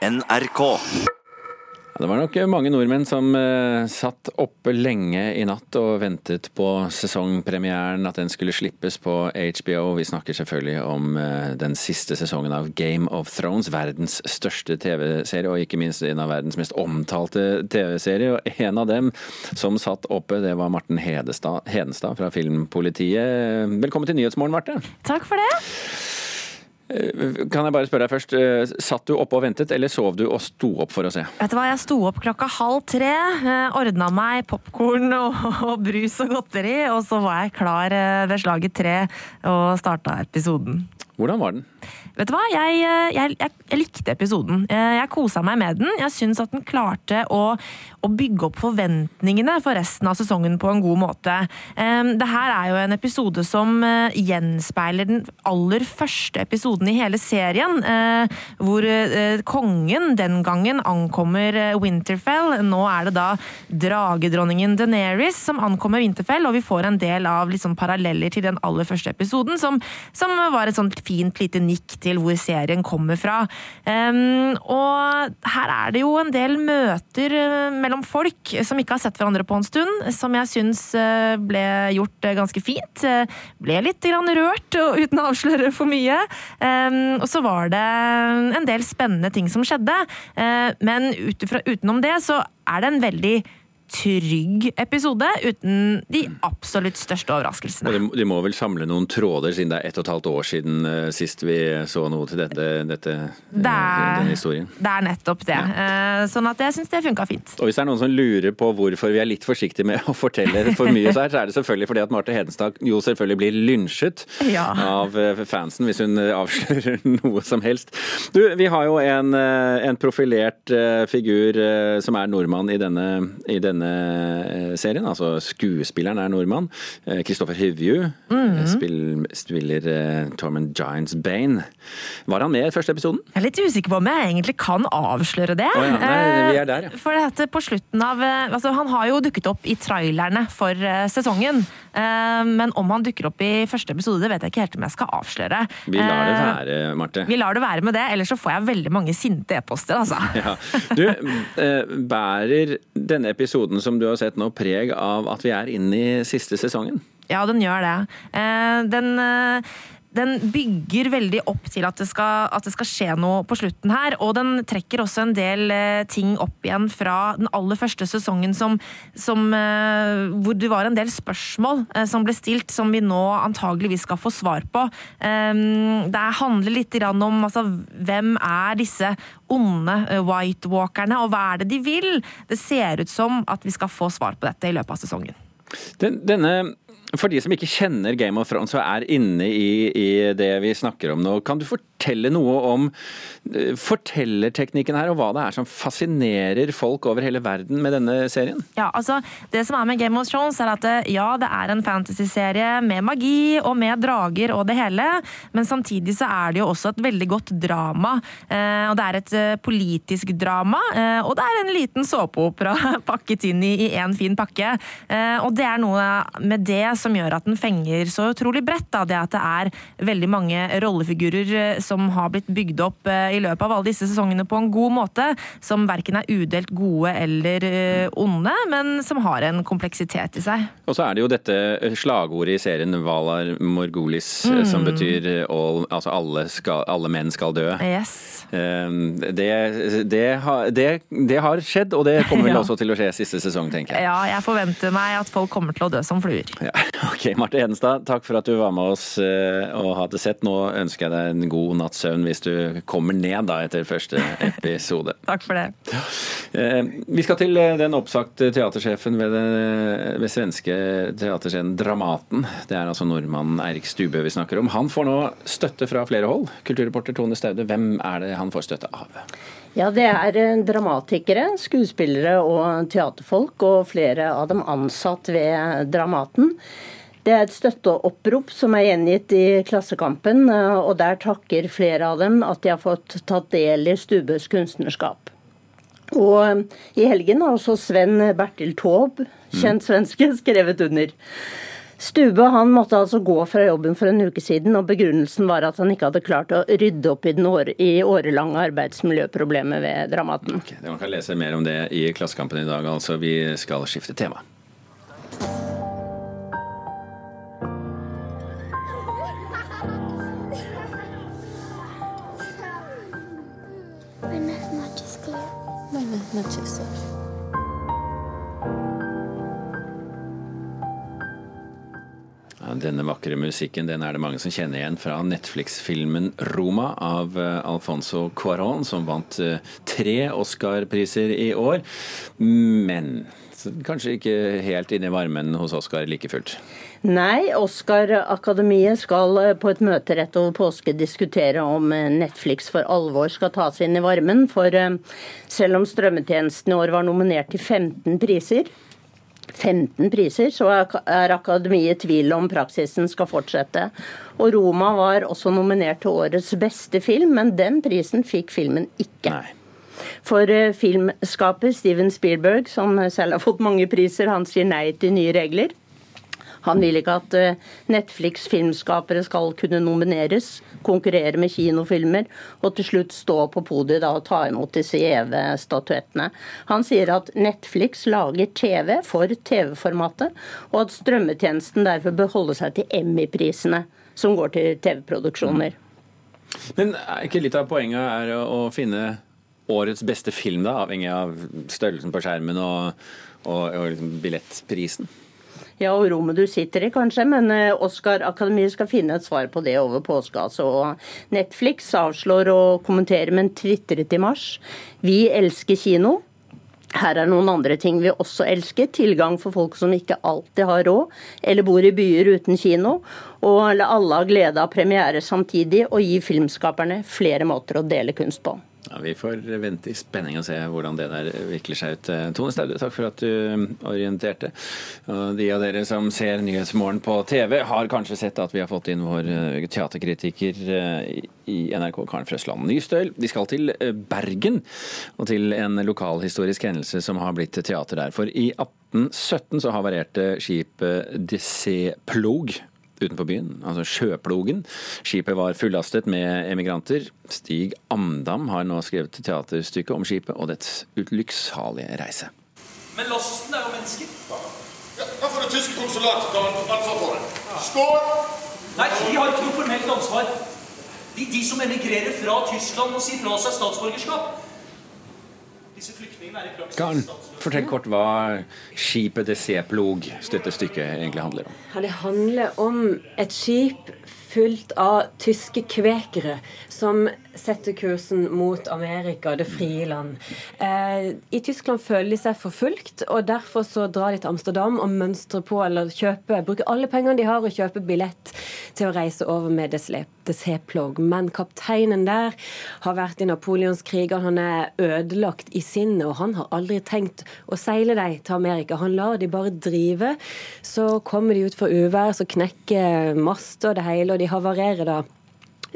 NRK. Det var nok mange nordmenn som eh, satt oppe lenge i natt og ventet på sesongpremieren, at den skulle slippes på HBO. Vi snakker selvfølgelig om eh, den siste sesongen av Game of Thrones, verdens største TV-serie, og ikke minst en av verdens mest omtalte TV-serier. Og en av dem som satt oppe, det var Marten Hedestad, Hedenstad fra Filmpolitiet. Velkommen til Nyhetsmorgen, Marte. Takk for det. Kan jeg bare spørre deg først, eh, satt du oppe og ventet, eller sov du og sto opp for å se? Vet du hva, Jeg sto opp klokka halv tre, eh, ordna meg popkorn og, brus og godteri, og så var jeg klar eh, ved slaget tre og starta episoden. Hvordan var den? Vet du hva, jeg, jeg, jeg, jeg likte episoden. Jeg kosa meg med den. Jeg syns at den klarte å, å, bygge opp forventningene for resten av sesongen på en god måte. Det her er jo en episode som gjenspeiler den aller første episoden i hele serien. Hvor kongen den gangen ankommer Winterfell. Nå er det da dragedronningen Deneris som ankommer Winterfell, og vi får en del av liksom paralleller til den aller første episoden, som, som var et sånt fint lite nikk til hvor serien kommer fra. Og her er det jo en del møter mellom folk som ikke har sett hverandre på en stund, som jeg syns ble gjort ganske fint. Ble litt rørt, uten å avsløre for mye. Og så var det en del spennende ting som skjedde, men utenom det så er det en veldig trygg episode, uten de absolutt største overraskelsene. Og de, må vel samle noen tråder, siden det er ett og et halvt år siden uh, sist vi så noe til dette, dette det er, denne historien? Det er nettopp det. Ja. Uh, sånn at jeg syns det funka fint. Og hvis det er noen som lurer på hvorfor vi er litt forsiktige med å fortelle for mye, så, er det selvfølgelig fordi at Marte Hedenstad jo selvfølgelig blir lynsjet ja. av fansen hvis hun avslører noe som helst. Du, vi har jo en, en profilert figur som er nordmann i denne, i denne denne serien. Altså skuespilleren er nordmann. Kristoffer Hivju mm -hmm. spiller, spiller Tormund Giants Bane. Var han med i første episoden? Jeg er litt usikker på om jeg egentlig kan avsløre det. Oh, ja. Nei, vi er der, ja. For dette på slutten av altså, Han har jo dukket opp i trailerne for sesongen. Men om han dukker opp i første episode, det vet jeg ikke helt om jeg skal avsløre. Vi lar det være, Marte. Vi lar det være med det, ellers så får jeg veldig mange sinte e-poster, altså. Ja. Du, bærer denne episoden som du har sett nå preg av at vi er inne i siste sesongen? Ja, den gjør det. Eh, den den bygger veldig opp til at det, skal, at det, skal, skje noe på slutten her. Og den trekker også en del eh, ting opp igjen fra den aller første sesongen som, som, eh, hvor det var en del spørsmål eh, som ble stilt, som vi nå antageligvis skal få svar på. Det handler litt om altså, hvem er disse onde White Walkerne, og hva er det de vil? Det ser ut som at vi skal få svar på dette i løpet av sesongen. Den, denne for de som ikke kjenner Game of Thrones og er inne i, i, det vi snakker om nå, kan du fortelle noe om uh, fortellerteknikken her, og hva det er som fascinerer folk over hele verden med denne serien? Ja, altså, Det som er med Game of Thrones, er at ja, det er en fantasyserie med magi og med drager og det hele, men samtidig så er det jo også et veldig godt drama. Uh, og det er et politisk drama, og det er en liten såpeopera pakket inn i én fin pakke. og det er noe med det som gjør at den fenger så utrolig bredt. Da. Det at det er veldig mange rollefigurer eh, som har blitt bygd opp eh, i løpet av alle disse sesongene på en god måte. Som verken er udelt gode eller eh, onde, men som har en kompleksitet i seg. Og så er det jo dette slagordet i serien Valar Morgulis, mm. som betyr all, altså alle, skal, alle, menn skal dø. Yes. Det, det, har, det, det, har skjedd, og det kommer vel ja. også til å skje siste sesong, tenker jeg. Ja, jeg forventer meg at folk kommer til å dø som fluer. Ja. Ok, Marte Hedenstad, takk for at du var med oss eh, og hadde sett. Nå ønsker jeg deg en god natts søvn hvis du kommer ned da etter første episode. takk for det. Eh, vi skal til eh, den oppsagte teatersjefen ved, det, ved svenske teaterscenen Dramaten. Det er altså nordmannen Eirik Stubø vi snakker om. Han får nå støtte fra flere hold. Kulturreporter Tone Staude, hvem er det han får støtte av? Ja, Det er dramatikere, skuespillere og teaterfolk, og flere av dem ansatt ved Dramaten. Det er et støtteopprop som er gjengitt i Klassekampen, og der takker flere av dem at de har fått tatt del i Stubøs kunstnerskap. Og i helgen har også Sven Bertil Taube, kjent svenske, skrevet under. Stube han måtte altså gå fra jobben for en uke siden, og begrunnelsen var at han ikke hadde klart å rydde opp i, år, i årelange arbeidsmiljøproblemer ved Dramaten. Okay, man kan lese mer om det i Klassekampen i dag, altså. Vi skal skifte tema. denne vakre musikken den er det mange som kjenner igjen fra Netflix-filmen 'Roma' av eh, Alfonso Cuarón, som vant eh, tre Oscar-priser i år. Men kanskje ikke helt inn i varmen hos Oscar like fullt? Nei, Oscar-akademiet skal eh, på et møte rett over påske diskutere om Netflix for alvor skal tas inn i varmen. For selv om strømmetjenesten i år var nominert til 15 priser, 15 priser, så er Akademiet i tvil om praksisen skal fortsette. Og 'Roma' var også nominert til årets beste film, men den prisen fikk filmen ikke. Nei. For eh, filmskaper Steven Spielberg, som selv har fått mange priser, han sier nei til nye regler. Han vil ikke at eh, Netflix filmskapere skal kunne nomineres, konkurrere med kinofilmer og til slutt stå på podiet og ta imot disse gjeve statuettene. Han sier at Netflix lager TV for TV-formatet, og at strømmetjenesten derfor bør holde seg til Emmy-prisene, som går til TV-produksjoner. Men er ikke litt av poenget er å finne årets beste film, da, avhengig av størrelsen på skjermen og, og, og liksom billettprisen? Ja, og rommet du sitter i, kanskje, men eh, Oscar-akademiet skal finne et svar på det over påske. Altså. Netflix avslår å kommentere, men tvitret i mars. Vi elsker kino. Her er noen andre ting vi også elsker. Tilgang for folk som ikke alltid har råd, eller bor i byer uten kino. Og alle ha glede av premiere samtidig, og gi filmskaperne flere måter å dele kunst på. Ja, Vi får vente i spenning og se hvordan det der vikler seg ut. Tone Staude, takk for at du orienterte. De av dere som ser Nyhetsmorgen på TV, har kanskje sett at vi har fått inn vår eh, teaterkritiker eh, i NRK, Karen Frøsland Nystøl. De skal til eh, Bergen og til en lokalhistorisk hendelse som har blitt teater der. For i 1817 så havarerte skipet DC Plog utenfor byen, altså Sjøplogen. Skipet var fullastet med emigranter. Stig Amdam har nå skrevet teaterstykket om skipet og dets ulykksalige reise. Men lasten er jo mennesker. Ja, da får det tyske konsulatet ta ansvar for det. Skål! Nei, de har ikke noe formelt ansvar. De, de som emigrerer fra Tyskland og sier fra seg statsborgerskap. Disse flyktningene er i praksis Karen, fortell kort hva skipet Det Seplog støttestykket egentlig handler om. Ja, det handler om et skip fullt av tyske kvekere som setter kursen mot Amerika, det frie land. Eh, I Tyskland føler de seg forfulgt, og derfor så drar de til Amsterdam og mønstrer på, eller kjøper, bruker alle pengene de har og kjøper billett til å reise over med Desseplog. Men kapteinen der har vært i napoleonskriger, han er ødelagt i sinnet, og han har aldri tenkt å seile dem til Amerika. Han lar de bare drive. Så kommer de ut for uvær, så knekker master og det hele, og de havarerer da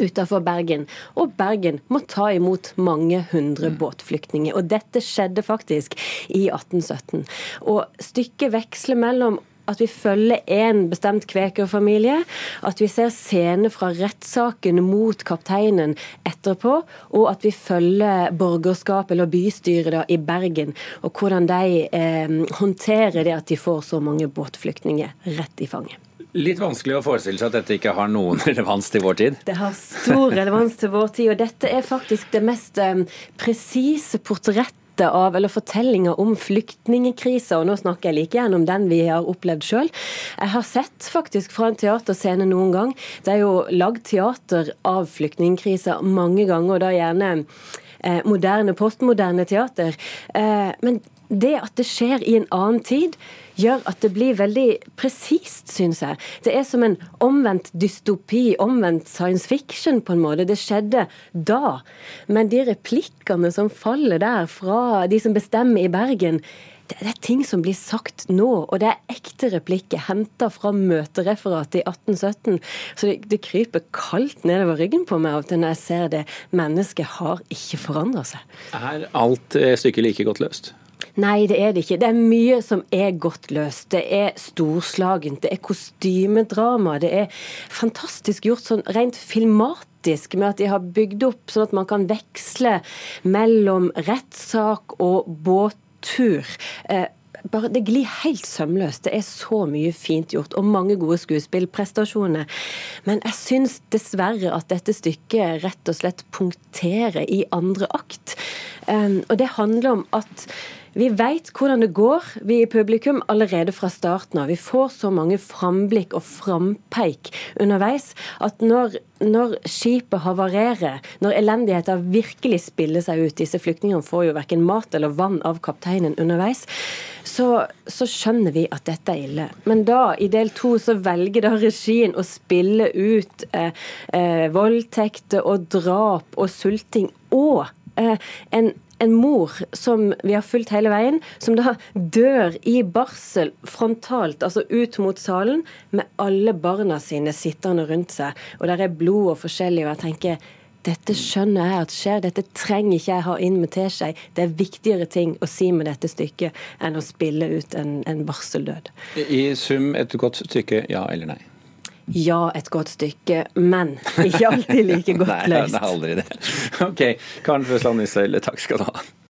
utenfor Bergen. Og Bergen må ta imot mange hundre mm. båtflyktninger. Og dette skjedde faktisk i 1817. Og stykket veksler mellom at vi følger en bestemt kvekerfamilie, at vi ser scener fra rettssaken mot kapteinen etterpå, og at vi følger borgerskapet eller bystyret da, i Bergen, og hvordan de eh, håndterer det at de får så mange båtflyktninger rett i fanget. Litt vanskelig å forestille seg at dette ikke har noen relevans til vår tid? Det har stor relevans til vår tid, og dette er faktisk det mest um, presise portrettet av, eller fortellinger om flyktningkrisa, og nå snakker jeg like gjerne om den vi har opplevd sjøl. Jeg har sett faktisk fra en teaterscene noen gang. Det er jo lagd teater av flyktningkrisa mange ganger, og da gjerne moderne, postmoderne teater. Eh, men det at det skjer i en annen tid, gjør at det blir veldig presist, syns jeg. Det er som en omvendt dystopi, omvendt science fiction, på en måte. Det skjedde da. Men de replikkene som faller der fra de som bestemmer i Bergen, det er ting som blir sagt nå, og det er ekte replikker henta fra møtereferatet i 1817. Så det, det, kryper kaldt nedover ryggen på meg av og til når jeg ser det. Mennesket har ikke forandra seg. Er alt stykket like godt løst? Nei, det er det ikke. Det er mye som er godt løst. Det er storslagent, det er kostymedrama. Det er fantastisk gjort sånn rent filmatisk med at de har bygd opp sånn at man kan veksle mellom rettssak og båttur. Eh, bare, det glir helt sømløst. Det er så mye fint gjort, og mange gode skuespillprestasjoner. Men jeg syns dessverre at dette stykket rett og slett punkterer i andre akt. Og det handler om at vi veit hvordan det går, vi i publikum, allerede fra starten av. Vi får så mange framblikk og frampeik underveis at når, når skipet havarerer, når elendigheter virkelig spiller seg ut Disse flyktningene får jo verken mat eller vann av kapteinen underveis. Så, så, skjønner vi at dette er ille. Men da, i del to, så velger da regien å spille ut eh, eh, voldtekter og drap og sulting og en en mor som vi har fulgt hele veien, som da dør i barsel frontalt, altså ut mot salen, med alle barna sine sittende rundt seg. Og der er blod og forskjellig, og jeg tenker dette skjønner jeg at skjer, dette trenger ikke jeg ha inn med teskje. Det er viktigere ting å si med dette stykket enn å spille ut en, en barseldød. I sum et godt stykke, ja eller nei? Ja, et godt stykke, men ikke alltid like godt løst. Nei, det er aldri det. Ok, Karen Frøsland Israel, takk skal du ha.